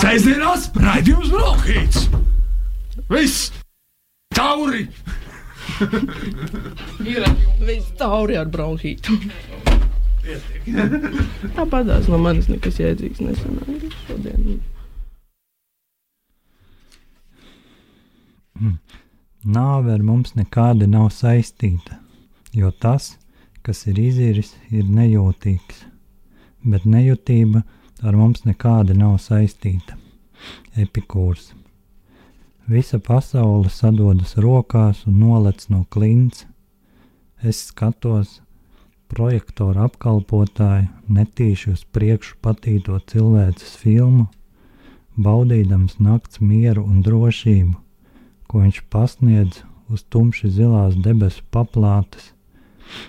Sēžamās raidījums Brokhīts! Viss! Tauri! Viss tauri ar bronhītu. Tāpatās no manis nekas jēdzīgs nesanāca šodien. Nāve ar mums nekāda nav saistīta, jo tas, kas ir iziris, ir nejūtīgs, bet nejūtība ar mums nekāda nav saistīta. Epikūrs. Visa pasaule sadodas rokās un nolec no klints. Es skatos, projektora apkalpotāju, netīši uz priekšu patīto cilvēces filmu, baudīdams nakts mieru un drošību, ko viņš pasniedz uz tumši zilās debesu paplātes,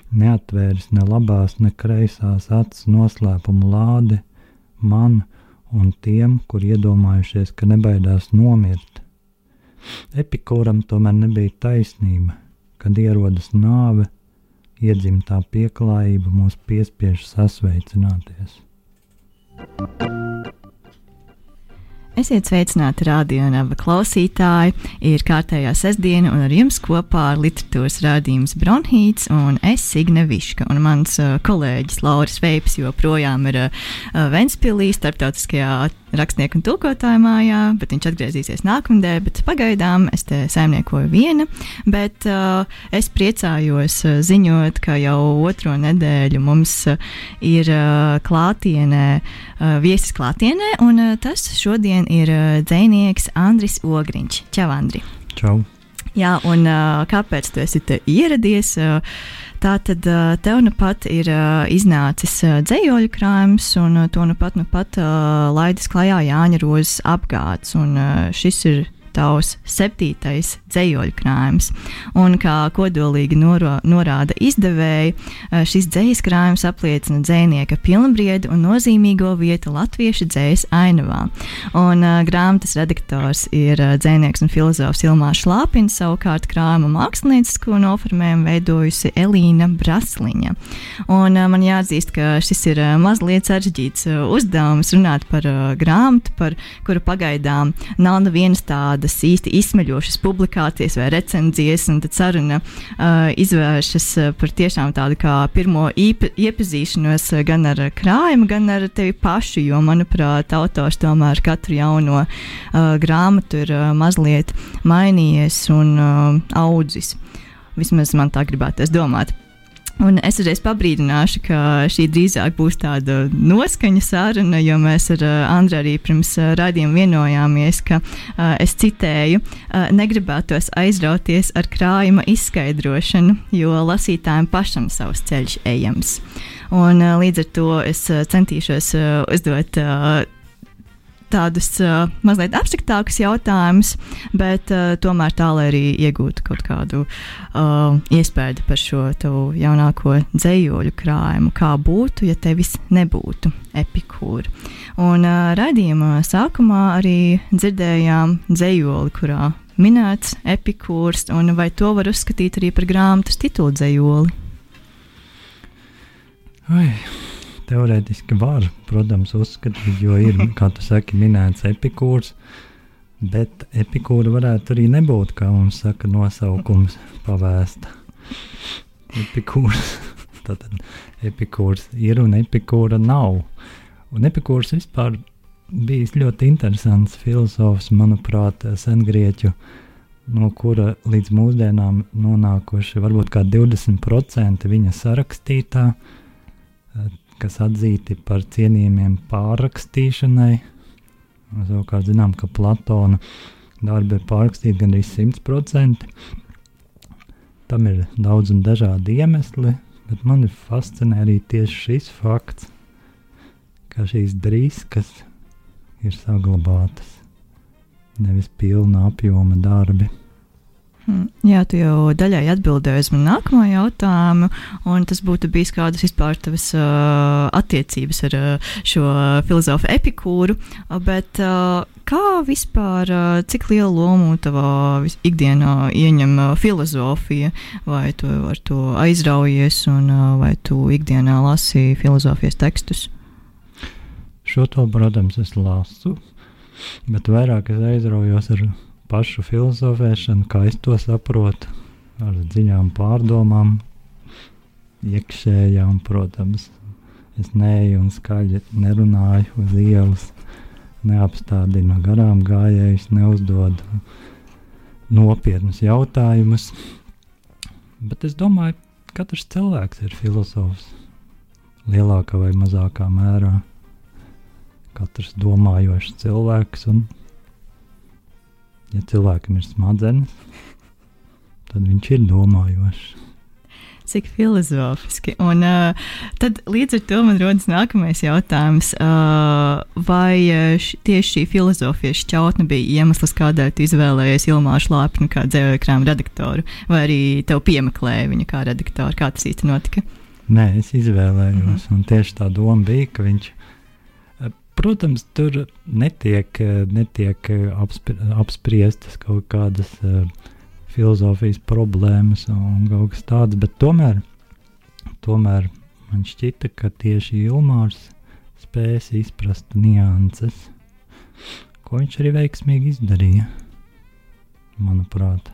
neatvēris ne labās, ne kreisās acis noslēpumu lādi man un tiem, kur iedomājušies, ka nebaidās nomirt. Epikūram tomēr nebija taisnība, kad ierodas nāve, iedzimtā pieklājība mūs piespiež sasveicināties. Esiet sveicināti radionāba klausītāji. Ir kārtējā sestdiena, un ar jums kopā ir literatūras rādījums Bronhīts un es Signe Viška. Un mans uh, kolēģis Lauris Veips joprojām ir uh, Ventspilī starptautiskajā rakstnieku un tulkotāju mājā, bet viņš atgriezīsies nākamnedēļ. Pagaidām es te saimniekoju viena, bet uh, es priecājos uh, ziņot, ka jau otro nedēļu mums uh, ir uh, klātienē, uh, viesis klātienē, un uh, tas šodien ir uh, dzēnieks Andris Ogriņš. Čau, Andri! Čau! Jā, un uh, kāpēc tu esi ieradies? Uh, Tā tad tev nu pat ir iznācis dzējoļu krājums, un to nu pat, nu pat laidis klajā Jāņa Rozes apgāds. Un šis ir tavs septītais dzējoļu krājums. Un kā kodolīgi noro, norāda izdevēji, šis dzējas krājums apliecina dzēnieka pilnbriedi un nozīmīgo vietu latviešu dzējas ainavā. Un uh, grāmatas redaktors ir uh, dzēnieks un filozofs Ilmārs Šlāpins, savukārt krājuma māksliniecisko noformējumu veidojusi Elīna Brasliņa. Un uh, man jāatzīst, ka šis ir uh, mazliet sarežģīts uh, uzdevums runāt par uh, grāmatu, par kuru pagaidām nav nevienas tādas īsti izsmeļošas publikācijas vai recenzijas, un tad saruna uh, izvēršas par tiešām tādu kā pirmo iepazīšanos gan ar krājumu, gan ar tevi pašu, jo, manuprāt, autors tomēr katru jauno uh, grāmatu ir uh, mazliet mainījies un uh, audzis. Vismaz man tā gribētos domāt. Un es uzreiz pabrīdināšu, ka šī drīzāk būs tāda noskaņa saruna, jo mēs ar uh, Andru arī pirms uh, raidījuma vienojāmies, ka uh, es citēju, negribētos aizrauties ar krājuma izskaidrošanu, jo lasītājiem pašam savs ceļš ejams. Un, līdz ar to es centīšos uzdot. Tādus uh, mazliet abstraktākus jautājumus, bet uh, tomēr tā, lai arī iegūtu kaut kādu uh, iespēju par šo tavu jaunāko dzējoļu krājumu, kā būtu, ja tevis nebūtu epikūra. Un uh, raidījuma sākumā arī dzirdējām dzējoli, kurā minēts epikūrs, un vai to var uzskatīt arī par grāmatas titulu dzējoli? Ai. Teorētiski var, protams, uzskatīt, jo ir, kā tu saki, minēts epikūrs, bet epikūra varētu arī nebūt, kā mums saka, nosaukums pavēsta. Epikūrs, tātad epikūrs ir un epikūra nav. Un epikūrs vispār bijis ļoti interesants filozofs, manuprāt, sengrieķu, no kura līdz mūsdienām nonākuši varbūt kā 20% viņa sarakstītā kas atzīti par cienījumiem pārrakstīšanai. Savukārt zinām, ka Platona darbi ir pārrakstīti gandrīz 100%. Tam ir daudz un dažādi iemesli, bet man ir fascinē arī tieši šis fakts, ka šīs drīzkas ir saglabātas, nevis pilna apjoma darbi. Hmm. Jā, tu jau daļai atbildēji uz manu nākamo jautājumu, un tas būtu bijis kādas vispār tavas uh, attiecības ar uh, šo filozofu epikūru, bet uh, kā vispār, uh, cik lielu lomu tavā ikdienā ieņem uh, filozofija, vai tu ar to aizraujies, un uh, vai tu ikdienā lasi filozofijas tekstus? Šo to, protams, es lasu. Bet vairāk es aizraujos ar pašu filozofēšanu, kā es to saprotu, ar dziļām pārdomām, iekšējām, protams. Es neju un skaļi nerunāju uz ielas, neapstādinu garām gājējus, neuzdodu nopietnus jautājumus. Bet es domāju, ka katrs cilvēks ir filozofs lielākā vai mazākā mērā. Katrs domājošs cilvēks, un, ja cilvēkam ir smadzenes, tad viņš ir domājošs. Cik filozofiski. Un uh, tad līdz ar to man rodas nākamais jautājums. Uh, vai š, tieši šī filozofija šķautne bija iemesls, kādēļ tu izvēlējies Ilmāšu Lāpņu kā dzējokrāmu redaktoru, vai arī tev piemeklēja viņu kā redaktoru? Kā tas īsti notika? Nē, es izvēlējos, mm -hmm. un tieši tā doma bija, ka viņš, protams, tur netiek, netiek apspri, apspriestas kaut kādas uh, filozofijas problēmas un kaut kas tāds, bet tomēr, tomēr man šķita, ka tieši Ilmārs spēs izprast nianses, ko viņš arī veiksmīgi izdarīja, manuprāt.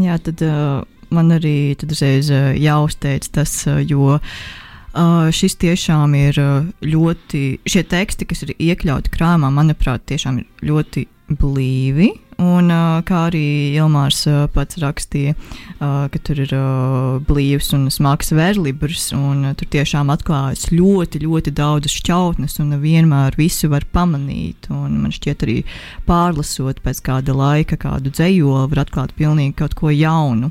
Jā, tad uh, man arī uzreiz jāuzteic tas, jo uh, šis tiešām ir ļoti, šie teksti, kas ir iekļauti krāmā, manuprāt, tiešām ir ļoti blīvi. Un, uh, kā arī Ilmārs pats rakstīja, ka tur ir blīvs un smags verlibrs, un tur tiešām atklājas ļoti, ļoti daudz šķautnes, un vienmēr visu var pamanīt. Un man šķiet, arī pārlasot pēc kāda laika kādu dzējoli, var atklāt pilnīgi kaut ko jaunu.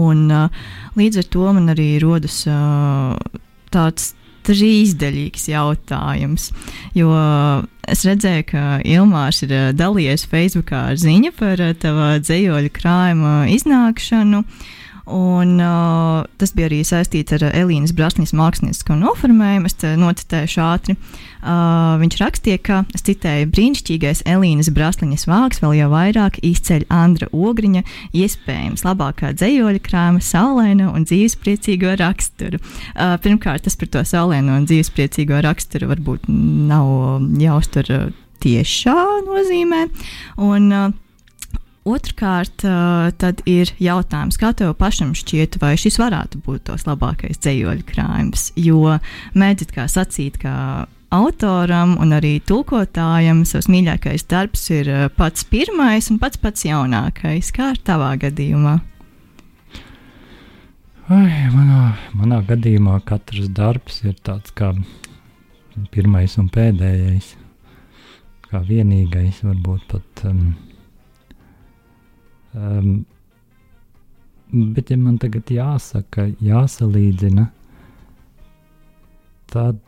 Un, uh, līdz ar to man arī rodas uh, tāds trīsdaļīgs jautājums. Jo es redzēju, ka Ilmārs ir dalījies Facebookā ar ziņu par tava dzējoļu krājuma iznākšanu. Un, uh, tas bija arī saistīts ar Elīnas Brasņas māksliniecisko noformējumu. Es nocitēšu ātri. Uh, viņš rakstīja, ka, citēju, brīnišķīgais Elīnas Brasņas vārks vēl jau vairāk izceļ Andra Ogriņa, iespējams, labākā dzējoļa krāma, saulaino un dzīvespriecīgo raksturu. Uh, pirmkārt, tas par to saulaino un dzīvespriecīgo raksturu varbūt nav jāuztver tiešā nozīmē. Un, uh, Otrkārt, tad ir jautājums, kā tev pašam šķiet, vai šis varētu būt tos labākais dzīvoļu krājums. Jo mēģināt kā sacīt, ka autoram un arī tulkotājam savs mīļākais darbs ir pats pirmais un pats pats jaunākais. Kā ir tavā gadījumā? Ai, manā, manā gadījumā katrs darbs ir tāds kā pirmais un pēdējais, kā vienīgais, varbūt pat. Um, Um, bet, ja man tagad jāsaka, jāsalīdzina, tad,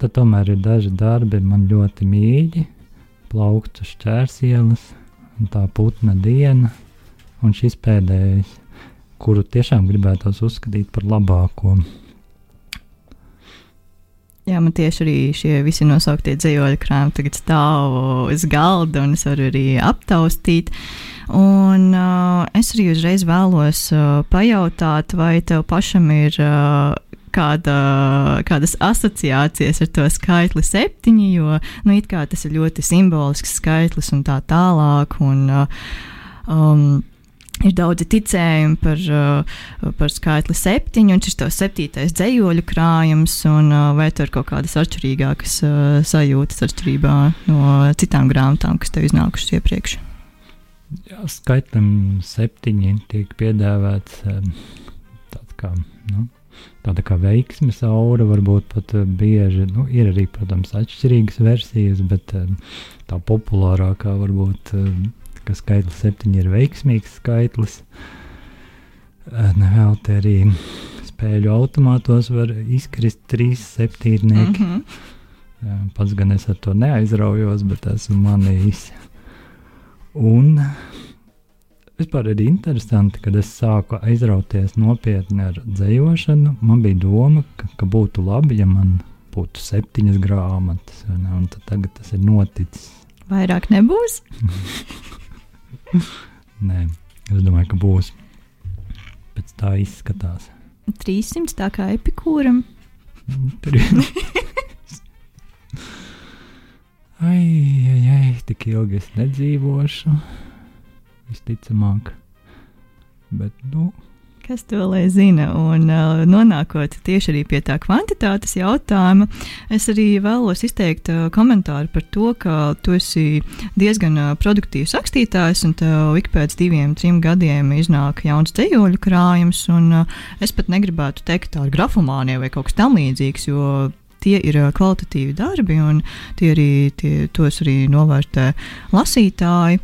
tad tomēr ir daži darbi man ļoti mīļi. Plauktu šķērsielas, tā putna diena un šis pēdējais, kuru tiešām gribētos uzskatīt par labāko. Jā, man tieši arī šie visi nosauktie dzīvoļu krājumi tagad stāv uz galda, un es varu arī aptaustīt. Un uh, es arī uzreiz vēlos uh, pajautāt, vai tev pašam ir uh, kāda, kādas asociācijas ar to skaitli septiņi, jo nu, tas ir ļoti simbolisks skaitlis un tā tālāk. Un, uh, um, Ir daudzi ticējumi par, uh, par skaitli septiņu, un šis ir septītais dzīsļu krājums, un uh, vai tur ir kaut kādas atšķirīgākas uh, sajūtas atšķirībā no citām grāmatām, kas tev iznākušas iepriekš? Jā, skaitlim septiņi tiek piedāvāts tāds kā, nu, tāda kā veiksmes aura, varbūt pat bieži, nu, ir arī, protams, atšķirīgas versijas, bet tā populārākā varbūt, ka skaitlis septiņi ir veiksmīgs skaitlis. Nevēl te arī spēļu automātos var izkrist trīs septītnieki. Mm -hmm. Pats gan es ar to neaizraujos, bet esmu manījis. Un vispār ir interesanti, kad es sāku aizrauties nopietni ar dzējošanu. Man bija doma, ka, ka būtu labi, ja man būtu septiņas grāmatas, un tagad tas ir noticis. Vairāk nebūs? Nē, es domāju, ka būs. Pēc tā izskatās. 300 tā kā epikūram. Ai, ai, ai, tik ilgi es nedzīvošu. Visticamāk. Bet, nu, Kas to lai zina? Un uh, nonākot tieši arī pie tā kvantitātes jautājuma, es arī vēlos izteikt uh, komentāru par to, ka tu esi diezgan uh, produktīvs rakstītājs, un tev ik pēc diviem, trim gadiem iznāk jauns dzējoļu krājums. Un, uh, es pat negribētu teikt tādu grafomāniju vai kaut kas tamlīdzīgs, jo tie ir uh, kvalitatīvi darbi, un tie arī, tie, tos arī novērtē lasītāji.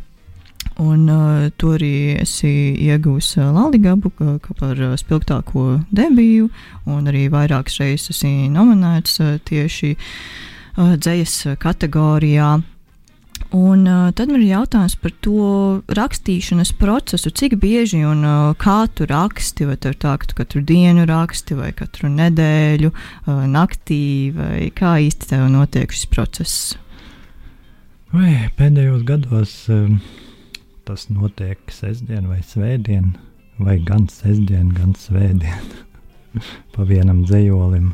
Un uh, to arī esi ieguvis uh, Laldigabu kā, kā par uh, spilgtāko debiju, un arī vairākas reizes esi nominēts uh, tieši uh, dzējas kategorijā. Un uh, tad man ir jautājums par to rakstīšanas procesu, cik bieži un uh, kā tu raksti, vai tur tā, ka tu katru dienu raksti, vai katru nedēļu, uh, naktī, vai kā īsti tev notiek šis process? vai pēdējos gados um, tas notiek sestdien vai svētdien, vai gan sestdien, gan svētdien pa vienam dzējolim.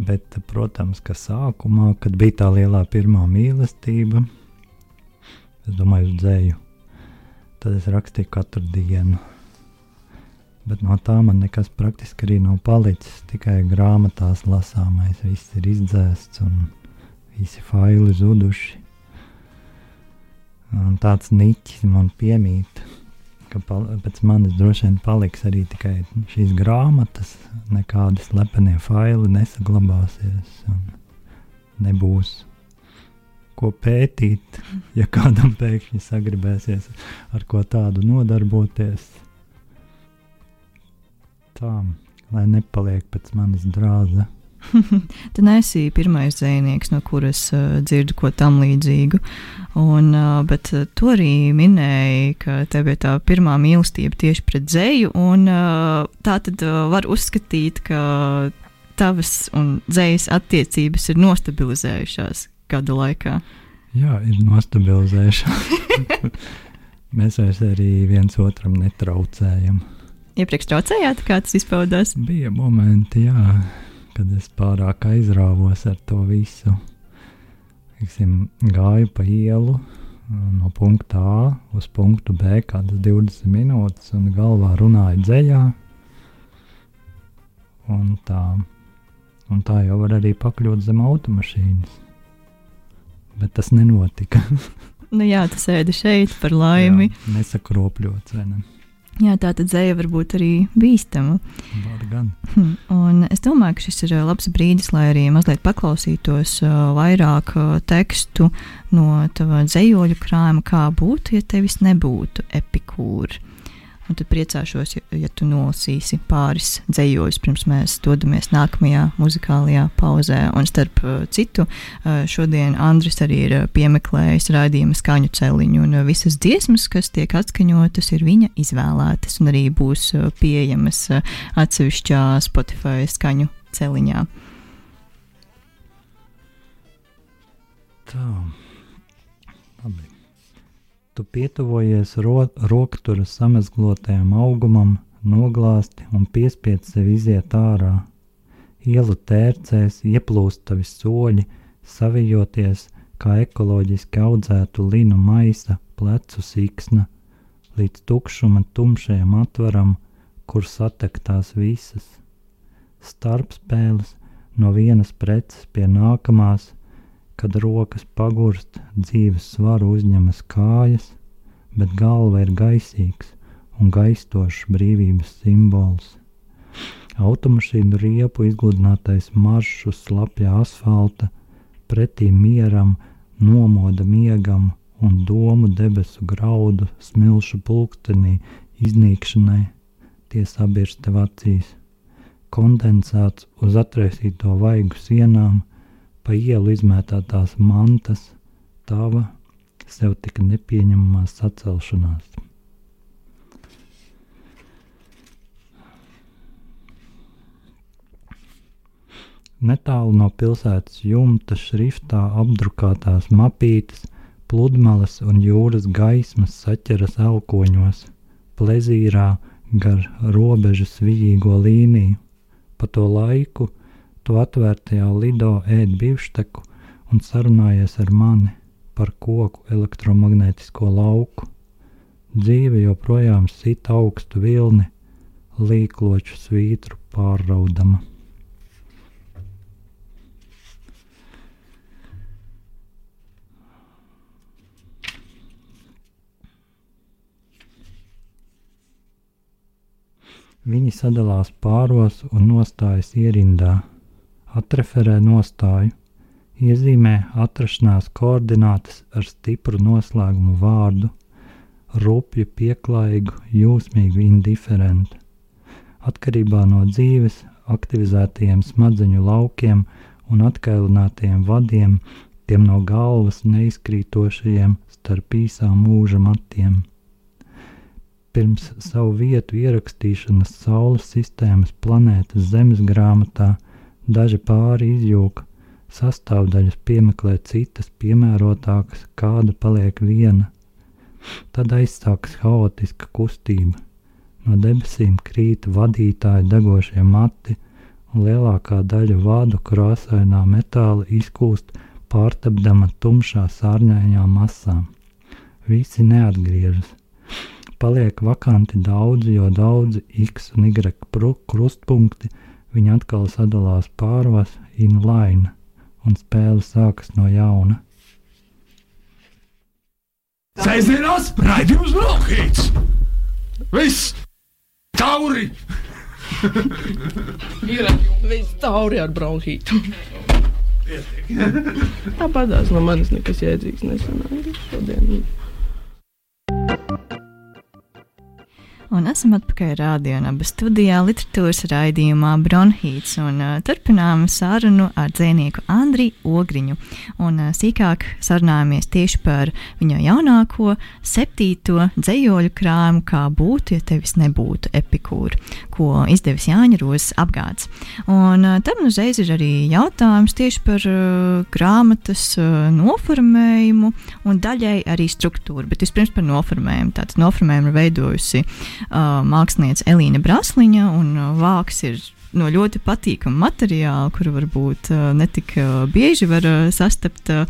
Bet, protams, ka sākumā, kad bija tā lielā pirmā mīlestība, es domāju, uz dzēju, tad es rakstīju katru dienu. Bet no tā man nekas praktiski arī nav palicis. Tikai grāmatās lasāmais, viss ir izdzēsts un visi faili zuduši. Un tāds niķis man piemīt, ka pēc manis droši vien paliks arī tikai šīs grāmatas, nekādi slepenie faili nesaglabāsies un nebūs ko pētīt, ja kādam pēkšņi sagribēsies ar ko tādu nodarboties. Tā, lai nepaliek pēc manis drāza. Tu nesi pirmais dzinieks, no kuras uh, dzirdu ko tam līdzīgu. Un, bet tu arī minēji, ka tev ir tā pirmā mīlestība tieši pret dzēju. Un, tā tad var uzskatīt, ka tavas un dzējas attiecības ir nostabilizējušās gadu laikā. Jā, ir nostabilizējušās. Mēs arī viens otram netraucējam. Iepriekš traucējāt, kā tas izpaudās? Bija momenti, jā, kad es pārāk aizrāvos ar to visu. Teiksim, gāju pa ielu no punkta A uz punktu B kādas 20 minūtes, un galvā runāju dziļā. Un tā, un tā jau var arī pakļūt zem automašīnas. Bet tas nenotika. Nu, jā, tas ēda šeit par laimi. Jā, nesakropļots, vai ne? Jā, tā tad dzēja var būt arī bīstama. Hmm, Un es domāju, ka šis ir labs brīdis, lai arī mazliet paklausītos vairāk tekstu no tava dzējoļu krājuma, kā būtu, ja tevis nebūtu epikūra. Un tad priecāšos, ja, ja tu nolasīsi pāris dzējoļus, pirms mēs dodamies nākamajā muzikālajā pauzē. Un starp uh, citu, uh, šodien Andris arī ir uh, piemeklējis raidījuma skaņu celiņu, un visas dziesmas, kas tiek atskaņotas, ir viņa izvēlētas, un arī būs pieejamas atsevišķā Spotify skaņu celiņā. Tā. Labi. Tu pietuvojies ro roktura samezglotajam augumam, noglāsti un piespied sevi iziet ārā. Ielu tērcēs ieplūst tavi soļi, savijoties kā ekoloģiski audzētu linu maisa plecu siksna, līdz tukšuma tumšajam atvaram, kur satektās visas. Starpspēles no vienas preces pie nākamās, kad rokas pagurst, dzīves svaru uzņemas kājas, bet galva ir gaisīgs un gaistošs brīvības simbols. Automašīnu riepu izgludinātais maršs uz slapja asfalta, pretī mieram, nomoda miegam un domu debesu graudu smilšu pulkstenī iznīkšanai, tie sabirst tev acīs. Kondensēts uz atraisīto vaigu sienām, pa ielu izmētātās mantas, tava sev tik nepieņemamā sacelšanās. Netālu no pilsētas jumta šriftā apdrukātās mapītes, pludmales un jūras gaismas saķeras elkoņos, plezīrā gar robežas vijīgo līniju. Pa to laiku tu atvērtajā lido ēd bifšteku un sarunājies ar mani par koku elektromagnētisko lauku. Dzīve joprojām sit augstu vilni, līkloču svītru pārraudama. Viņi sadalās pāros un nostājas ierindā, atreferē nostāju, iezīmē atrašanās koordinātas ar stipru noslēgumu vārdu, rupju, pieklājīgu, jūsmīgu, indiferentu. Atkarībā no dzīves, aktivizētajiem smadzeņu laukiem un atkailinātajiem vadiem, tiem no galvas neizkrītošajiem starp īsām mūža matiem pirms savu vietu ierakstīšanas Saules sistēmas planētas Zemes grāmatā, daži pāri izjūka, sastāvdaļas piemeklē citas piemērotākas, kāda paliek viena. Tad aizsākas haotiska kustība. No debesīm krīt vadītāji degošie mati, un lielākā daļa vādu krāsainā metāla izkūst pārtapdama tumšā sārņainā masā. Visi neatgriežas, paliek vakanti daudzi, jo daudzi X un Y krustpunkti viņi atkal sadalās pārvas inline, un spēle sākas no jauna. Sēžamās raidījums Brokhīts! Viss! Tauri! Ir viss tauri ar bronhītu. Tāpatās no manis nekas jēdzīgs nesanāca šodien. Un esam atpakaļ rādījumā, studijā literatūras raidījumā Bronhīts. Un, uh, turpinām sarunu ar dzinieku Andriu Ogriņu. Un, uh, sīkāk sarunājamies tieši par viņa jaunāko, septīto dzējoļu krājumu, kā būtu, ja tevis nebūtu epikūra, ko izdevis Jāņa Rozes apgāds. Un uh, tam uzreiz ir arī jautājums tieši par uh, grāmatas uh, noformējumu un daļai arī struktūru. Bet vispirms par noformējumu. Tātad noformējumu ir veidojusi uh, mākslinieca Elīna Brasliņa, un uh, vāks ir no ļoti patīkama materiāla, kuru varbūt uh, netik uh, bieži var uh, sastapt uh,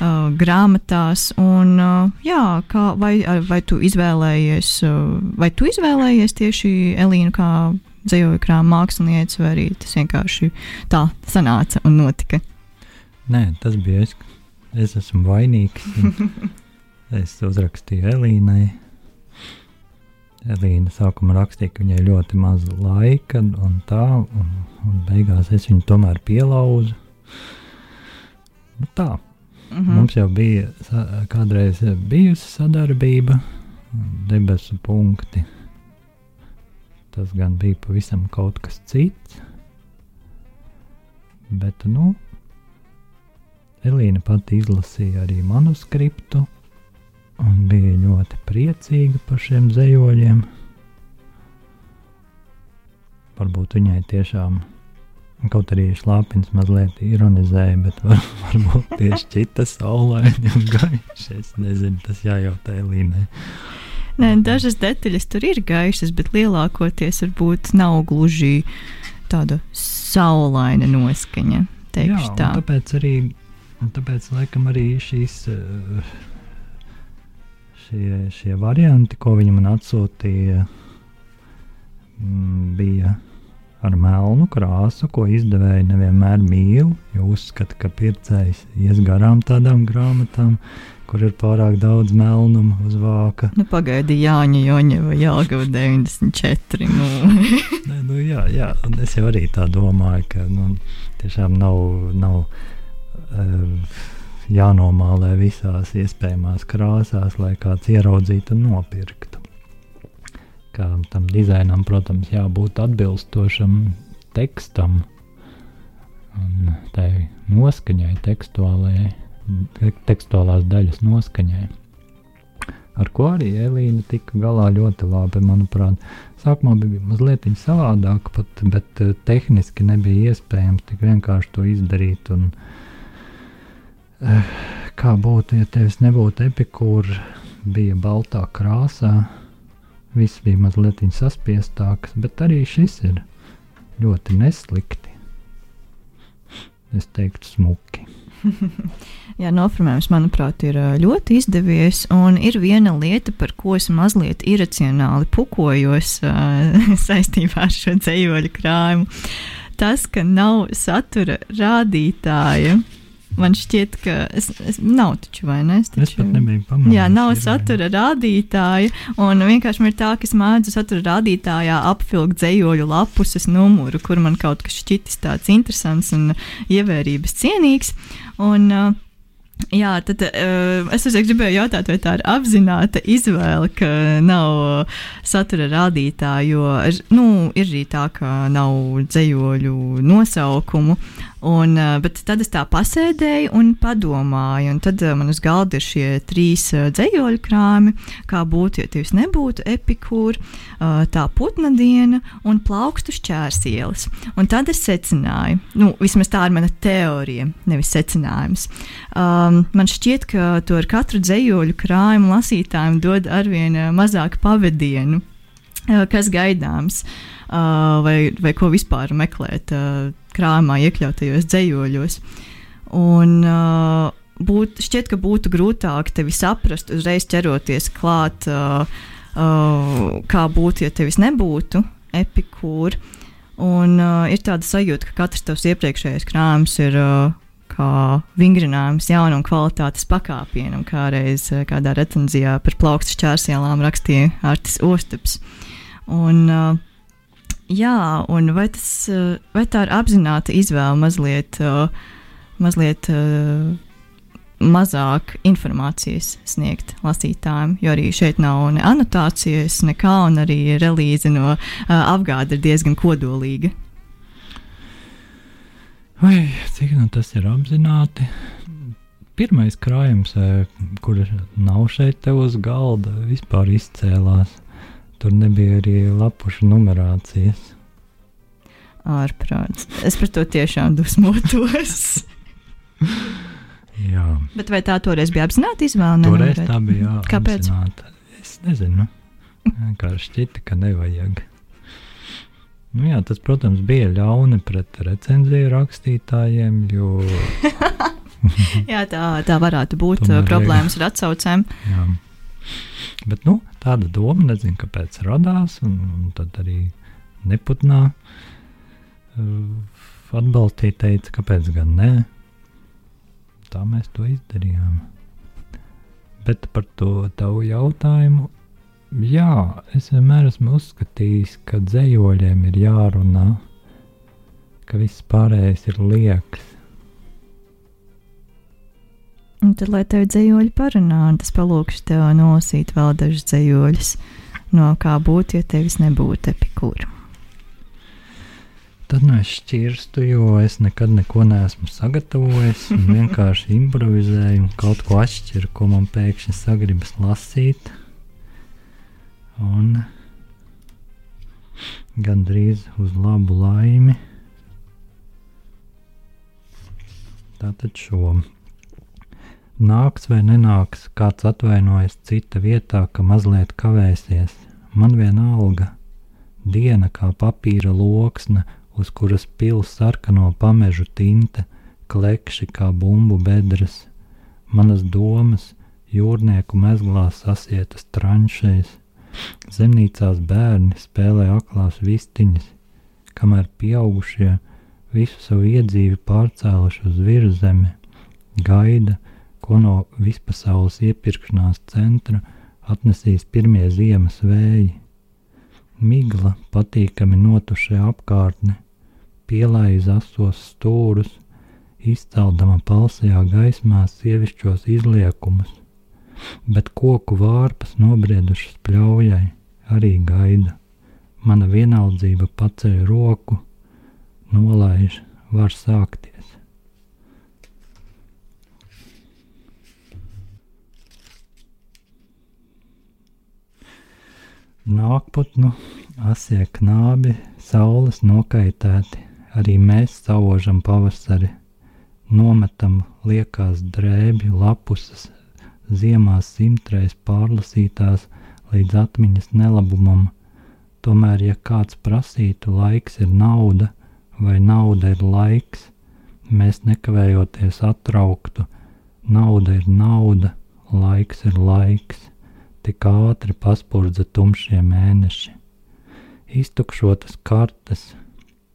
uh, grāmatās. Un, uh, jā, kā, vai, vai tu izvēlējies, uh, vai tu izvēlējies tieši Elīnu kā dzējoļu krāma mākslinieci, vai arī tas vienkārši tā sanāca un notika? Nē, tas bija es. Es esmu vainīgs. es uzrakstīju Elīnai Elīna sākumā rakstīja, ka viņai ļoti maz laika, un tā, un, un beigās es viņu tomēr pielauzu. Nu, tā. Mm -hmm. Mums jau bija kādreiz bijusi sadarbība, debesu punkti. Tas gan bija pavisam kaut kas cits. Bet, nu, Elīna pati izlasīja arī manuskriptu, un bija ļoti priecīga par šiem zemoļiem. Varbūt viņai tiešām, kaut arī šlāpins mazliet ironizēja, bet var, varbūt tieši šķita saulaini un gaiši. Es nezinu, tas jājautā Elīnai. Nē, dažas detaļas tur ir gaišas, bet lielākoties varbūt nav gluži tāda saulaina noskaņa. Jā, tā. tāpēc arī, tāpēc, laikam, arī šīs uh, šie, šie varianti, ko viņi man atsūtīja, mm, bija ar melnu krāsu, ko izdevēji nevienmēr mīl. Jo uzskata, ka pircējs ies garām tādām grāmatām, kur ir pārāk daudz melnuma uz vāka. Nu, Pagaidi, Jāņa Joņa vai Jāgava 94. Nu. ne, nu, jā, jā, un es jau arī tā domāju, ka nu, tiešām nav. nav uh, jānomālē visās iespējamās krāsās, lai kāds ieraudzītu un nopirktu. Kā tam dizainam, protams, jābūt atbilstošam tekstam un tai noskaņai, tekstuālajai, tekstuālās daļas noskaņai. Ar ko arī Elīna tika galā ļoti labi, manuprāt. Sākumā bija mazliet savādāk, pat, bet uh, tehniski nebija iespējams tik vienkārši to izdarīt. Un, uh, Eh, kā būtu, ja tevis nebūtu epikūra, bija baltā krāsā, viss bija mazliet saspiestāks, bet arī šis ir ļoti neslikti. Es teiktu, smuki. Jā, noformējums, manuprāt, ir ļoti izdevies. Un ir viena lieta, par ko es mazliet iracionāli pukojos saistībā ar šo dzīvoļu krājumu. Tas, ka nav satura rādītāja. Man šķiet, ka es, es nav taču, vai ne? Es pat nebiju pamanījis. Jā, nav satura rādītāja. Un vienkārši man ir tā, ka es mēdzu satura rādītājā apvilkt dzējoļu lapuses numuru, kur man kaut kas šķitis tāds interesants un ievērības cienīgs. Un, uh, Jā, tad uh, es uzreiz gribēju jautāt, vai tā ir apzināta izvēle, ka nav satura rādītāja, jo nu, ir arī tā, ka nav dzējoļu nosaukumu. Un, uh, bet tad es tā pasēdēju un padomāju, un tad uh, man uz galda ir šie trīs uh, dzējoļu krāmi, kā būtu, ja tevis nebūtu epikūra, tā putna diena un plaukstu šķērsielas. Un tad es secināju, nu, vismaz tā ir mana teorija, nevis secinājums. Um, man šķiet, ka to ar katru dzējoļu krājumu lasītājiem dod arvien mazāk pavadienu, kas gaidāms, uh, vai, vai ko vispār meklēt. Krājumā iekļautajos dzējoļos. Un, būt, šķiet, ka būtu grūtāk tevi saprast, uzreiz ķeroties klāt, uh, uh, kā būtu, ja tevis nebūtu epikūra. Un uh, ir tāda sajūta, ka katrs tavs iepriekšējais krājums ir uh, kā vingrinājums jaunam kvalitātes pakāpienam, kā reiz uh, kādā recenzijā par plaukstu šķērsielām rakstīja Artis Ostaps. Un, uh, Jā, un vai, tas, eh, vai tā ir apzināta izvēle mazliet, mazliet mazāk informācijas sniegt lasītājiem, jo arī šeit nav ne anotācijas, nekā, un arī relīze no apgāde ir diezgan kodolīga. Vai cik nu tas ir apzināti? Pirmais krājums, kur nav šeit te uz galda, vispār izcēlās. Tur nebija arī lapušu numerācijas. Ārprāts. Es par to tiešām dusmotos. jā. Bet vai tā toreiz bija apzināta izvēle? Toreiz tā bija jā, Kāpēc? Apzināta. Es nezinu. Vienkārši šķita, ka nevajag. Nu jā, tas, protams, bija ļauni pret recenziju rakstītājiem, jo. jā, tā, tā varētu būt Tomēr, problēmas ar atsaucēm. Jā. Bet nu, tāda doma, nezinu, kāpēc radās, un, un tad arī neputnā uh, atbalstīja, teica, kāpēc gan ne. Tā mēs to izdarījām. Bet par to tavu jautājumu, jā, es vienmēr esmu uzskatījis, ka dzējoļiem ir jārunā, ka viss pārējais ir liekas. Un tad, lai tev dzējoļi parunā, tas palūkšu tev nolasīt vēl dažus dzējoļus, no kā būtu, ja tevis nebūtu epikūra. Tad nu es šķirstu, jo es nekad neko neesmu sagatavojis. Vienkārši improvizēju kaut ko atšķiru, ko man pēkšņi sagribas lasīt. Un gandrīz uz labu laimi. Tātad šo Nāks vai nenāks, kāds atvainojas cita vietā, ka mazliet kavēsies. Man vienalga, diena kā papīra loksne, uz kuras pils sarkano pamežu tinte, klekši kā bumbu bedres. Manas domas jūrnieku mezglās sasietas tranšēs, zemnīcās bērni spēlē aklās vistiņas, kamēr pieaugušie visu savu iedzīvi pārcēluši uz virzemi, gaida, ko no vispasaules iepirkšanās centra atnesīs pirmie ziemas vēji. Migla patīkami notušē apkārtne, pielaiz asos stūrus, izceldama palsajā gaismā sievišķos izliekumus, bet koku vārpas nobriedušas pļaujai arī gaida. Mana vienaldzība paceļ roku, nolaiž, var sākties. Nākputnu, asie knābi, saules nokaitēti, arī mēs saužam pavasari, nometam liekās drēbju lapusas, ziemās simtreiz pārlasītās līdz atmiņas nelabumam. Tomēr, ja kāds prasītu, laiks ir nauda vai nauda ir laiks, mēs nekavējoties atrauktu, nauda ir nauda, laiks ir laiks, tik ātri paspurdza tumšie mēneši. Iztukšotas kartes,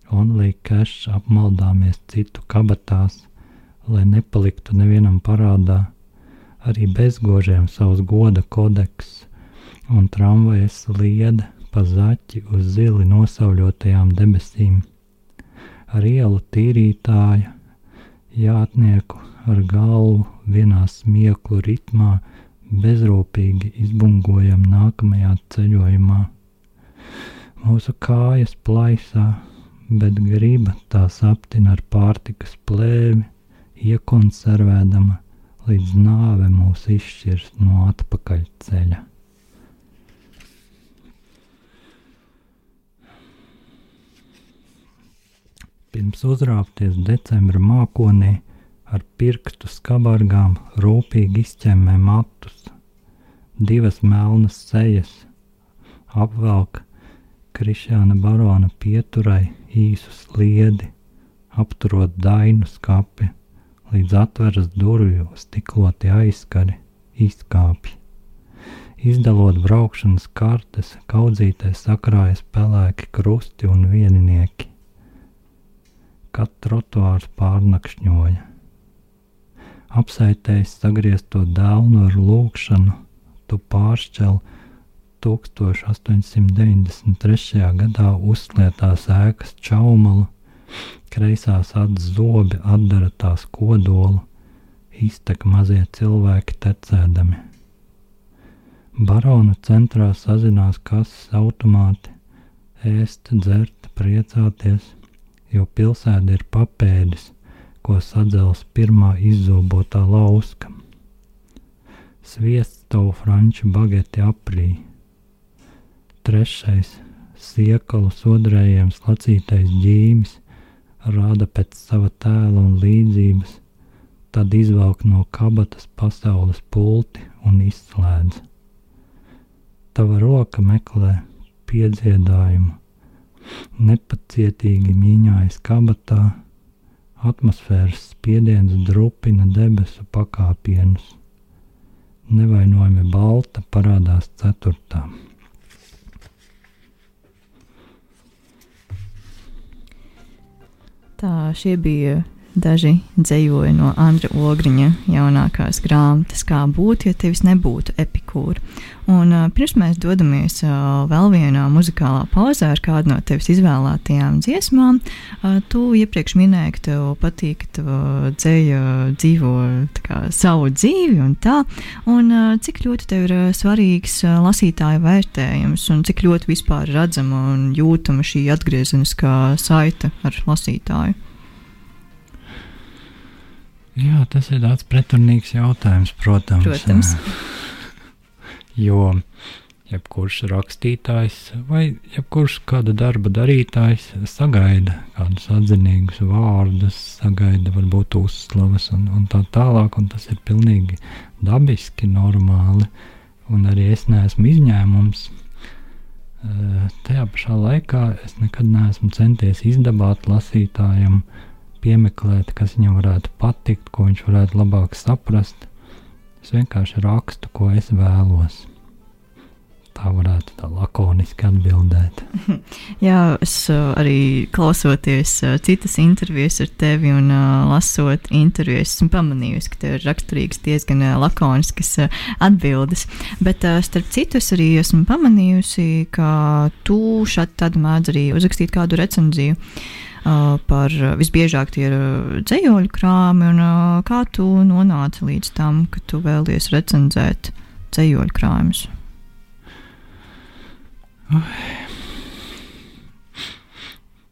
only cash apmaldāmies citu kabatās, lai nepaliktu nevienam parādā, arī bezgožiem savs goda kodeks un tramvajas lieda pa zaķi uz zili nosauļotajām debesīm. Ar ielu tīrītāju, jātnieku ar galvu vienā smieklu ritmā bezrūpīgi izbungojam nākamajā ceļojumā. Mūsu kājas plaisā, bet griba tās aptina ar pārtikas plēvi, iekonservēdama, līdz nāve mūs izšķirs no atpakaļ ceļa. Pirms uzrāpties decembra mākonī, ar pirkstu skabargām rūpīgi izķemmē matus, divas melnas sejas, apvelk Krišāna barona pieturai īsu sliedi, apturot dainu skapi, līdz atveras durvju stikloti aizskari, izkāpj. Izdalot braukšanas kartes, kaudzītē sakrājas pelēki krusti un vieninieki kad trotuārs pārnakšņoja. Apsaitējis sagriezto dēlnu ar lūkšanu, tu pāršķel 1893. gadā uzslietās ēkas čaumalu, kreisās acis zobi atdara tās kodolu, iztek mazie cilvēki tecēdami. Barona centrā sazinās kases automāti, ēst, dzert, priecāties – jo pilsēta ir papēdis, ko sadzels pirmā izzobotā lauska. Sviests tavu franču bageti aprī. Trešais siekalu sodrējiem slacītais ģīmis rāda pēc sava tēla un līdzības, tad izvelk no kabatas pasaules pulti un izslēdz. Tava roka meklē piedziedājumu, nepacietīgi mīņājas kabatā, atmosfēras spiediens drupina debesu pakāpienus. Nevainojami balta parādās ceturtā. Tā šie bija Daži dzējoja no Andra Ogriņa jaunākās grāmatas, kā būtu, ja tevis nebūtu epikūra. Un, uh, pirms mēs dodamies uh, vēl vienā muzikālā pauzē ar kādu no tevis izvēlētajām dziesmām, uh, tu iepriekš minēji, ka tev patīk, ka tava dzēja dzīvo kā, savu dzīvi un tā. Un, uh, cik ļoti tev ir uh, svarīgs uh, lasītāja vērtējums un cik ļoti vispār redzama un jūtama šī atgriezeniskā saite ar lasītāju? Jā, tas ir tāds pretrunīgs jautājums, protams. protams. Jo jebkurš rakstītājs vai jebkurš kāda darba darītājs sagaida kādus atzinīgus vārdus, sagaida varbūt uzslavas un, un tā tālāk, un tas ir pilnīgi dabiski, normāli, un arī es neesmu izņēmums. Tajā pašā laikā es nekad neesmu centies izdabāt lasītājam uh, piemeklēt, kas viņam varētu patikt, ko viņš varētu labāk saprast. Es vienkārši rakstu, ko es vēlos. Tā varētu tā lakoniski atbildēt. Jā, es uh, arī klausoties uh, citas intervijas ar tevi un uh, lasot intervijas, esmu pamanījusi, ka tev ir raksturīgas diezgan lakoniskas atbildes. Bet starp citu, es arī esmu pamanījusi, ka tu šādi mēdz arī uzrakstīt kādu recenziju. Uh, par visbiežāk tie ir dzējoļu krāmi, un kā tu nonāci līdz tam, ka tu vēlies recenzēt dzējoļu krājumus?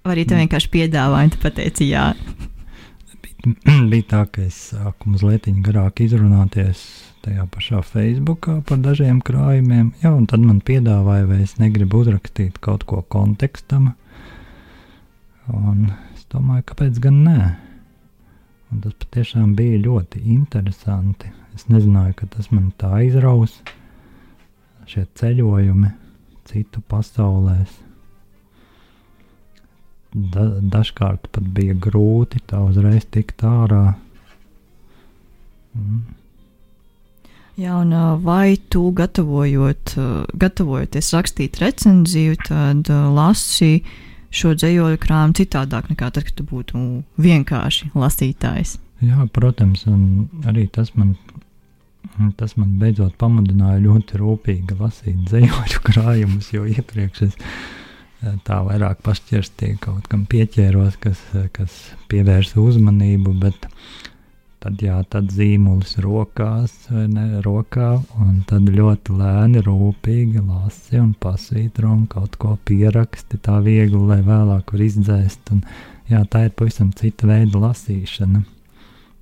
Vai arī tu vienkārši piedāvāji, tu pateici jā? Bija tā, ka es sāku mazliet garāk izrunāties tajā pašā Facebookā par dažiem krājumiem, jā, un tad man piedāvāja, vai es negribu uzrakstīt kaut ko kontekstam. Uh, Un es domāju, kāpēc gan nē? Un tas patiešām bija ļoti interesanti. Es nezināju, ka tas man tā izraus. Šie ceļojumi citu pasaulēs. da, dažkārt pat bija grūti tā uzreiz tikt ārā. Mm. Jā, un vai tu gatavojot, gatavojoties rakstīt recenziju, tad lasi šo dzējoļu krājumu citādāk nekā tad, kad tu būtu vienkārši lasītājs? Jā, protams, un arī tas man, tas man beidzot pamudināja ļoti rūpīgi lasīt dzējoļu krājumus, jo iepriekš es tā vairāk pašķirstīju kaut kam pieķēros, kas, kas pievērsa uzmanību, bet Tad, jā, tad zīmulis rokās, vai ne, rokā, un tad ļoti lēni, rūpīgi lasi un pasvītro un kaut ko pieraksti tā viegli, lai vēlāk var izdzēst. Un, jā, tā ir pavisam cita veida lasīšana.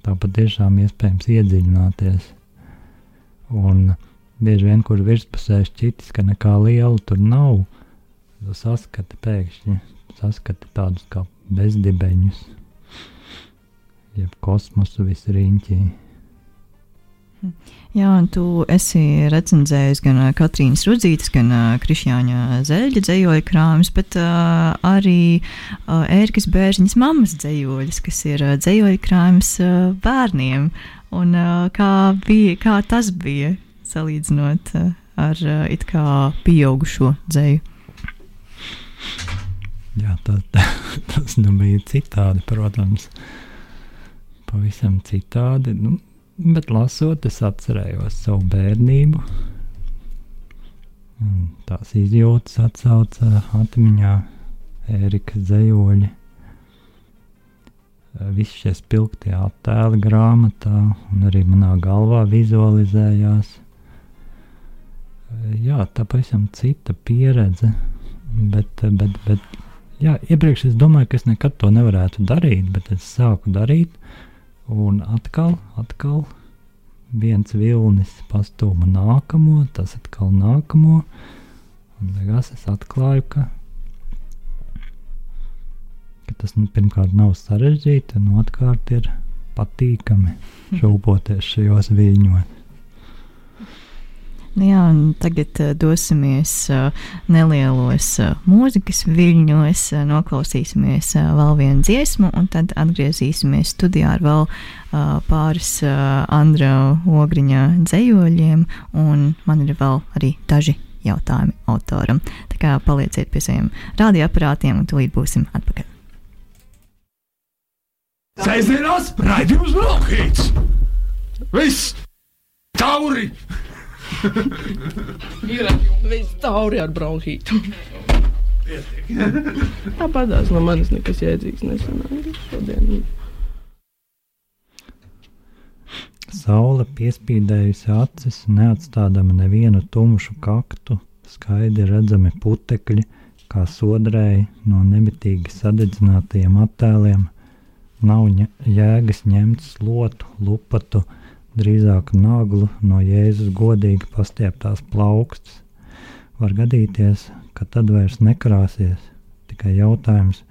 Tā patiešām iespējams iedziļināties. Un bieži vien, kur virspusē šķitis, ka nekā liela tur nav, tu saskati pēkšņi, saskati tādus kā bezdibeņus jeb kosmosu visriņķī. Jā, un tu esi recenzējis gan Katrīnas Rudzītas, gan Krišjāņa Zeļģa dzējoļu krājumus, bet uh, arī uh, Ērkas Bērziņas mammas dzējoļus, kas ir uh, dzējoļu krājums uh, bērniem. Un, uh, kā, bija, kā tas bija salīdzinot uh, ar uh, it kā pieaugušo dzēju? Jā, tā, tā, tas nu bija citādi, protams. Uh, pavisam citādi. Nu, bet lasot, es atcerējos savu bērnību. Un tās izjūtas atcauca atmiņā Ērika Zejoļa. Visi šie spilgtie attēli grāmatā, un arī manā galvā vizualizējās. Jā, tā pavisam cita pieredze, bet, bet, bet jā, iepriekš es domāju, ka es nekad to nevarētu darīt, bet es sāku darīt, Un atkal, atkal viens vilnis pastūma nākamo, tas atkal nākamo. Un beigās es atklāju, ka, ka tas nu, pirmkārt nav sarežģīti, un otrkārt ir patīkami šūpoties šajos viļņos. Jā, tagad uh, dosimies uh, nelielos uh, mūzikas viļņos, noklausīsimies vēl vienu dziesmu, un tad atgriezīsimies studijā ar vēl pāris Andra Ogriņa dzējoļiem, un man ir vēl arī daži jautājumi autoram. Tā kā palieciet pie saviem radioaparātiem, un tūlīt būsim atpakaļ. Sēdzienās raidījums Brokhīts! Viss! Tauri! Ir viss tauri ar bronhītu. Tāpat tās no manis nekas jēdzīgs nesanāca šodien. Saule piespīdējusi acis, neatstādama nevienu tumšu kaktu, skaidri redzami putekļi, kā sodrēji no nemitīgi sadedzinātajiem attēliem. Nav jēgas ņemt slotu, lupatu, drīzāk naglu no Jēzus godīgi pastieptās plaukstas. Var gadīties, ka tad vairs nekrāsies, tikai jautājums,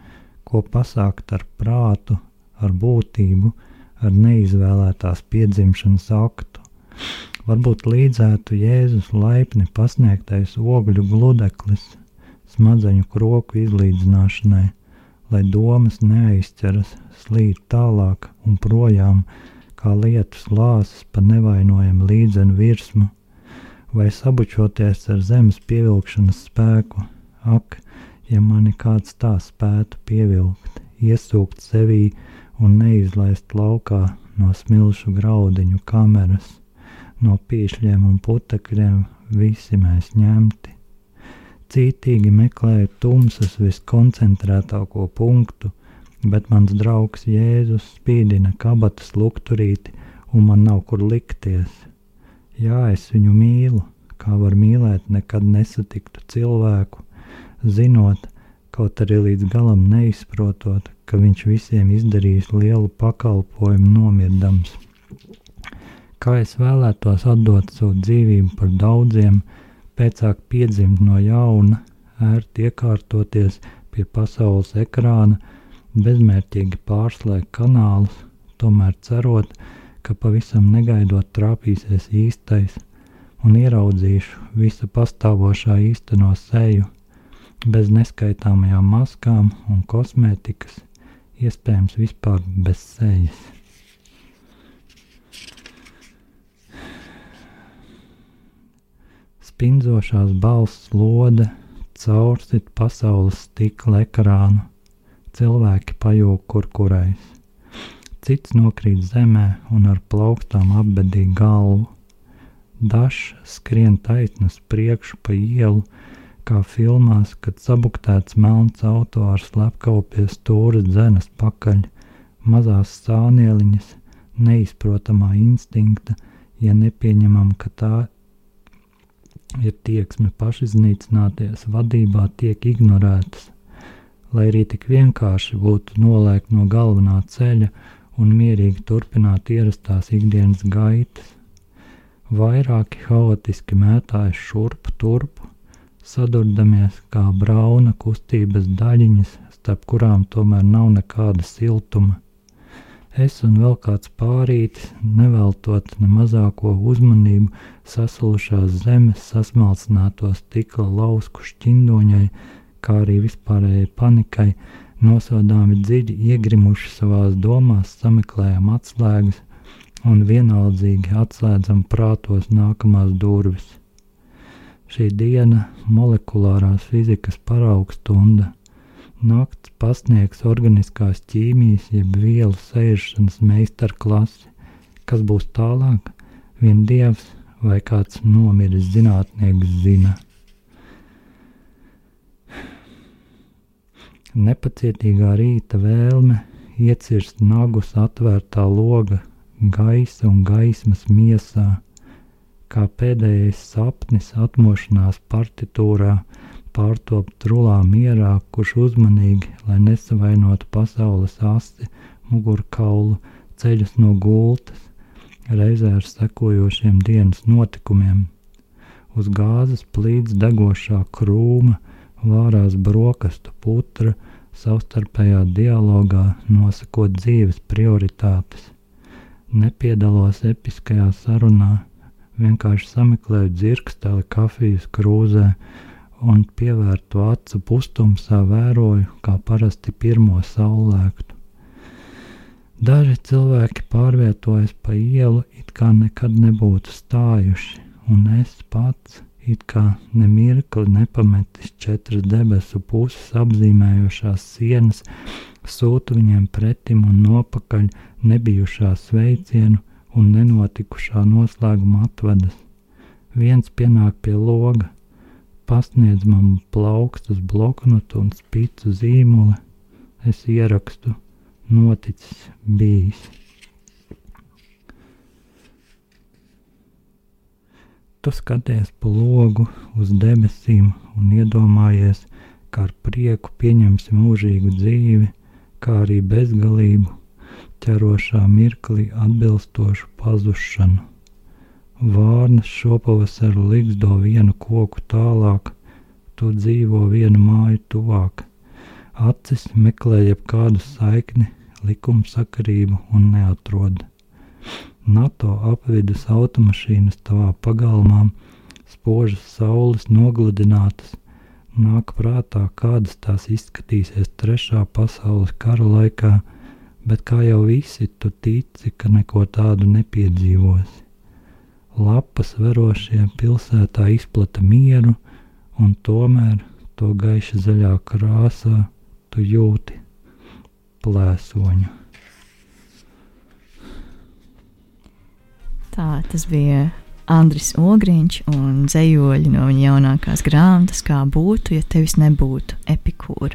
ko pasākt ar prātu, ar būtību, ar neizvēlētās piedzimšanas aktu. Varbūt līdzētu Jēzus laipni pasniegtais ogļu gludeklis, smadzeņu kroku izlīdzināšanai, lai domas neaizķeras, slīd tālāk un projām, kā lietus lāsas pa nevainojamu līdzenu virsmu, vai sabučoties ar zemes pievilkšanas spēku. Ak, ja mani kāds tā spētu pievilkt, iesūkt sevī un neizlaist laukā no smilšu graudiņu kameras, no pīšļiem un putekļiem visi mēs ņemti. Cītīgi meklēju tumsas viskoncentrētāko punktu, bet mans draugs Jēzus spīdina kabatas lukturīti, un man nav kur likties. Jā, es viņu mīlu, kā var mīlēt nekad nesatiktu cilvēku, zinot, kaut arī līdz galam neizprotot, ka viņš visiem izdarījis lielu pakalpojumu nomirdams. Kā es vēlētos atdot savu dzīvību par daudziem, pēcāk piedzimt no jauna, ērti iekārtoties pie pasaules ekrāna, bezmērķīgi pārslēgt kanālus, tomēr cerot, ka pavisam negaidot trāpīsies īstais un ieraudzīšu visa pastāvošā īsteno seju, bez neskaitāmajām maskām un kosmētikas, iespējams, vispār bez sejas. Spindzošās balss lode caursit pasaules stikla ekrānu, cilvēki pajūg kur kurais. Cits nokrīt zemē un ar plaukstām apbedīja galvu. Dažs skrien taisnu uz priekšu pa ielu, kā filmās, kad sabuktēts melns auto ar slepkavu pie stūra dzenas pakaļ, mazās sānieliņas, neizprotamā instinkta, ja nepieņemam, ka tā ir tieksme pašiznīcināties, vadībā tiek ignorētas. Lai arī tik vienkārši būtu nolēkt no galvenā ceļa un mierīgi turpināt ierastās ikdienas gaitas, vairāki haotiski mētājas šurp turpu, sadurdamies kā brauna kustības daļiņas, starp kurām tomēr nav nekāda siltuma. Es un vēl kāds pārītis, neveltot ne mazāko uzmanību saslušās zemes sasmalcināto stikla lausku šķindoņai, kā arī vispārējai panikai, nosodāmi dziļi iegrimuši savās domās, sameklējam atslēgas un vienaldzīgi atslēdzam prātos nākamās durvis. Šī diena - molekulārās fizikas paraugstunda Nakts pasniegs organiskās ķīmijas, jeb vielu sēžšanas meistarklasi. Kas būs tālāk? Vien dievs vai kāds nomiris zinātnieks zina. Nepacietīgā rīta vēlme iecirst nagus atvērtā loga, gaisa un gaismas miesā, kā pēdējais sapnis atmošanās partitūrā pārtop trulā mierā, kurš uzmanīgi, lai nesavainotu pasaules asi, mugurkaulu, ceļus no gultas, reizē ar sekojošiem dienas notikumiem. Uz gāzes plīts degošā krūma, vārās brokastu putra, savstarpējā dialogā nosakot dzīves prioritātes. Nepiedalos episkajā sarunā, vienkārši sameklēju dzirksteli kafijas krūzē, un pievērtu acu pustumsā vēroju, kā parasti pirmo saulēktu. Daži cilvēki pārvietojas pa ielu, it kā nekad nebūtu stājuši, un es pats, it kā nemirkli nepametis četras debesu puses apzīmējošās sienas, sūtu viņiem pretim un nopakaļ nebijušā sveicienu un nenotikušā noslēguma atvedas. Viens pienāk pie loga, pasniedz man plaukstus, bloknotu un spicu zīmoli, es ierakstu noticis bijis. Tu skaties pa logu uz debesīm un iedomājies, kā ar prieku pieņemsi mūžīgu dzīvi, kā arī bezgalību, ķerošā mirklī atbilstošu pazušanu. Vārnas šopavasaru ligzdo vienu koku tālāk, tu dzīvo vienu māju tuvāk. Acis meklē jebkādu saikni, likumsakarību un neatrod. NATO apvidus automašīnas tavā pagalmā, spožas saules nogludinātas, nāk prātā, kādas tās izskatīsies trešā pasaules kara laikā, bet kā jau visi tu tici, ka neko tādu nepiedzīvosi. Lapas verošie pilsētā izplata mieru, un tomēr to gaiša zaļā krāsā tu jūti plēsoņu. Tā tas bija Andris Ogriņš un dzējoļi no viņa jaunākās grāmatas, kā būtu, ja tevis nebūtu epikūra.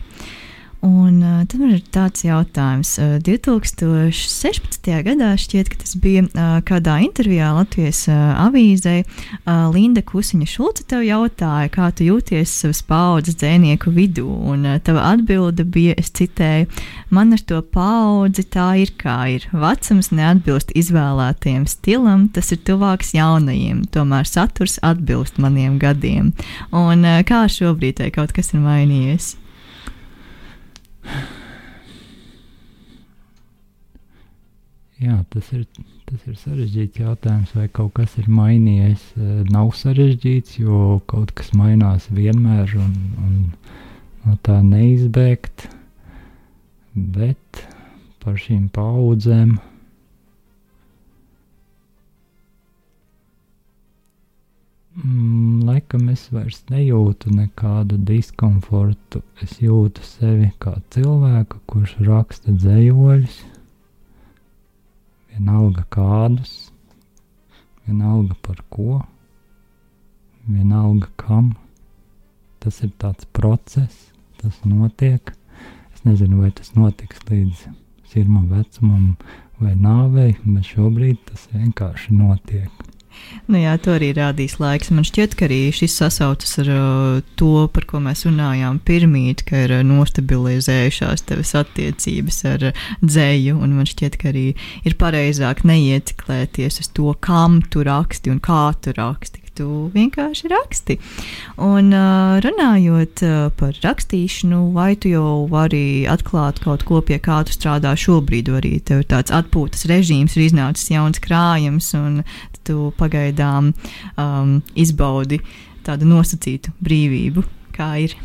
Un uh, tad man ir tāds jautājums. Uh, 2016. gadā šķiet, ka tas bija uh, kādā intervijā Latvijas uh, avīzē. Uh, Linda Kusiņa Šulce tev jautāja, kā tu jūties savas paudzes dzēnieku vidū. Un uh, tava atbilde bija, es citēju, man ar to paudzi tā ir kā ir. Vecums neatbilst izvēlētajam stilam, tas ir tuvāks jaunajiem, tomēr saturs atbilst maniem gadiem. Un uh, kā šobrīd vai kaut kas ir mainījies? Jā, tas ir, tas ir sarežģīts jautājums, vai kaut kas ir mainījies. Eh, nav sarežģīts, jo kaut kas mainās vienmēr. Un, un no tā neizbēgt, bet par šīm paudzēm. Mm, laikam es vairs nejūtu nekādu diskomfortu. Es jūtu sevi kā cilvēku, kurš raksta dzējoļus, vienalga kādus, vienalga par ko, vienalga kam. Tas ir tāds process, tas notiek. Es nezinu, vai tas notiks līdz sirmam vecumam vai nāvei, bet šobrīd tas vienkārši notiek. Nu jā, to arī rādīs laiks. Man šķiet, ka arī šis sasaucas ar uh, to, par ko mēs runājām pirmīt, ka ir uh, nostabilizējušās tevas attiecības ar uh, dzēju, un man šķiet, ka arī ir pareizāk neieciklēties uz to, kam tu raksti un kā tu raksti. Tu vienkārši raksti. Un uh, runājot uh, par rakstīšanu, vai tu jau vari atklāt kaut ko, pie kā tu strādā šobrīd, vai arī tev ir tāds atpūtas režīms, ir iznācis jauns krājums, un tu pagaidām um, izbaudi tādu nosacītu brīvību, kā ir.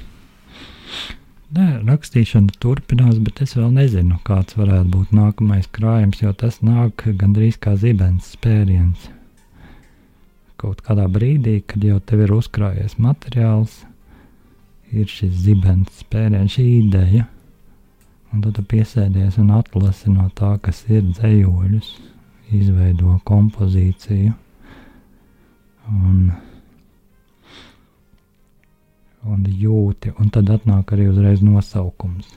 Nē, rakstīšana turpinās, bet es vēl nezinu, kāds varētu būt nākamais krājums, jo tas nāk gandrīz kā zibens spēriens. Kaut kādā brīdī, kad jau tev ir uzkrājies materiāls, ir šis zibens spēriens, šī ideja, un tad tu piesēdies un atlasi no tā, kas ir dzējoļus, izveido kompozīciju. Un, un jūti, un tad atnāk arī uzreiz nosaukums.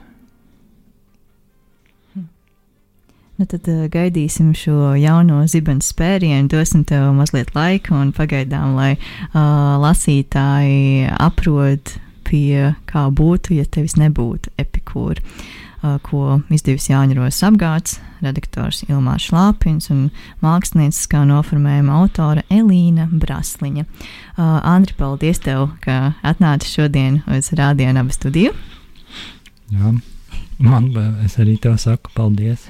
Nu, tad uh, gaidīsim šo jauno zibens spērienu, dosim tev mazliet laika un pagaidām, lai uh, lasītāji aprod pie kā būtu, ja tevis nebūtu epikūra. Uh, ko izdevusi Jāņaros apgāds, redaktors Ilmārs Šlāpins un mākslinieckā noformējuma autore Elīna Brasliņa. Uh, Andri, paldies tev, ka atnāci šodien uz Rādio Naba studiju. Jā, man es arī tev saku paldies.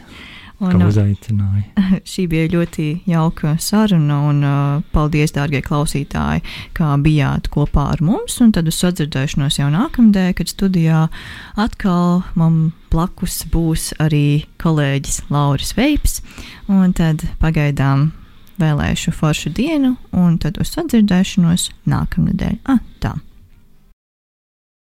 Un, uzaicināja. Šī bija ļoti jauka saruna, un uh, paldies, dārgie klausītāji, kā bijāt kopā ar mums. Un tad uz sadzirdēšanos jau nākamdē, kad studijā atkal man blakus būs arī kolēģis Lauris Veips. Un tad pagaidām vēlēšu foršu dienu, un tad uz sadzirdēšanos nākamnedēļ. Ah, tā!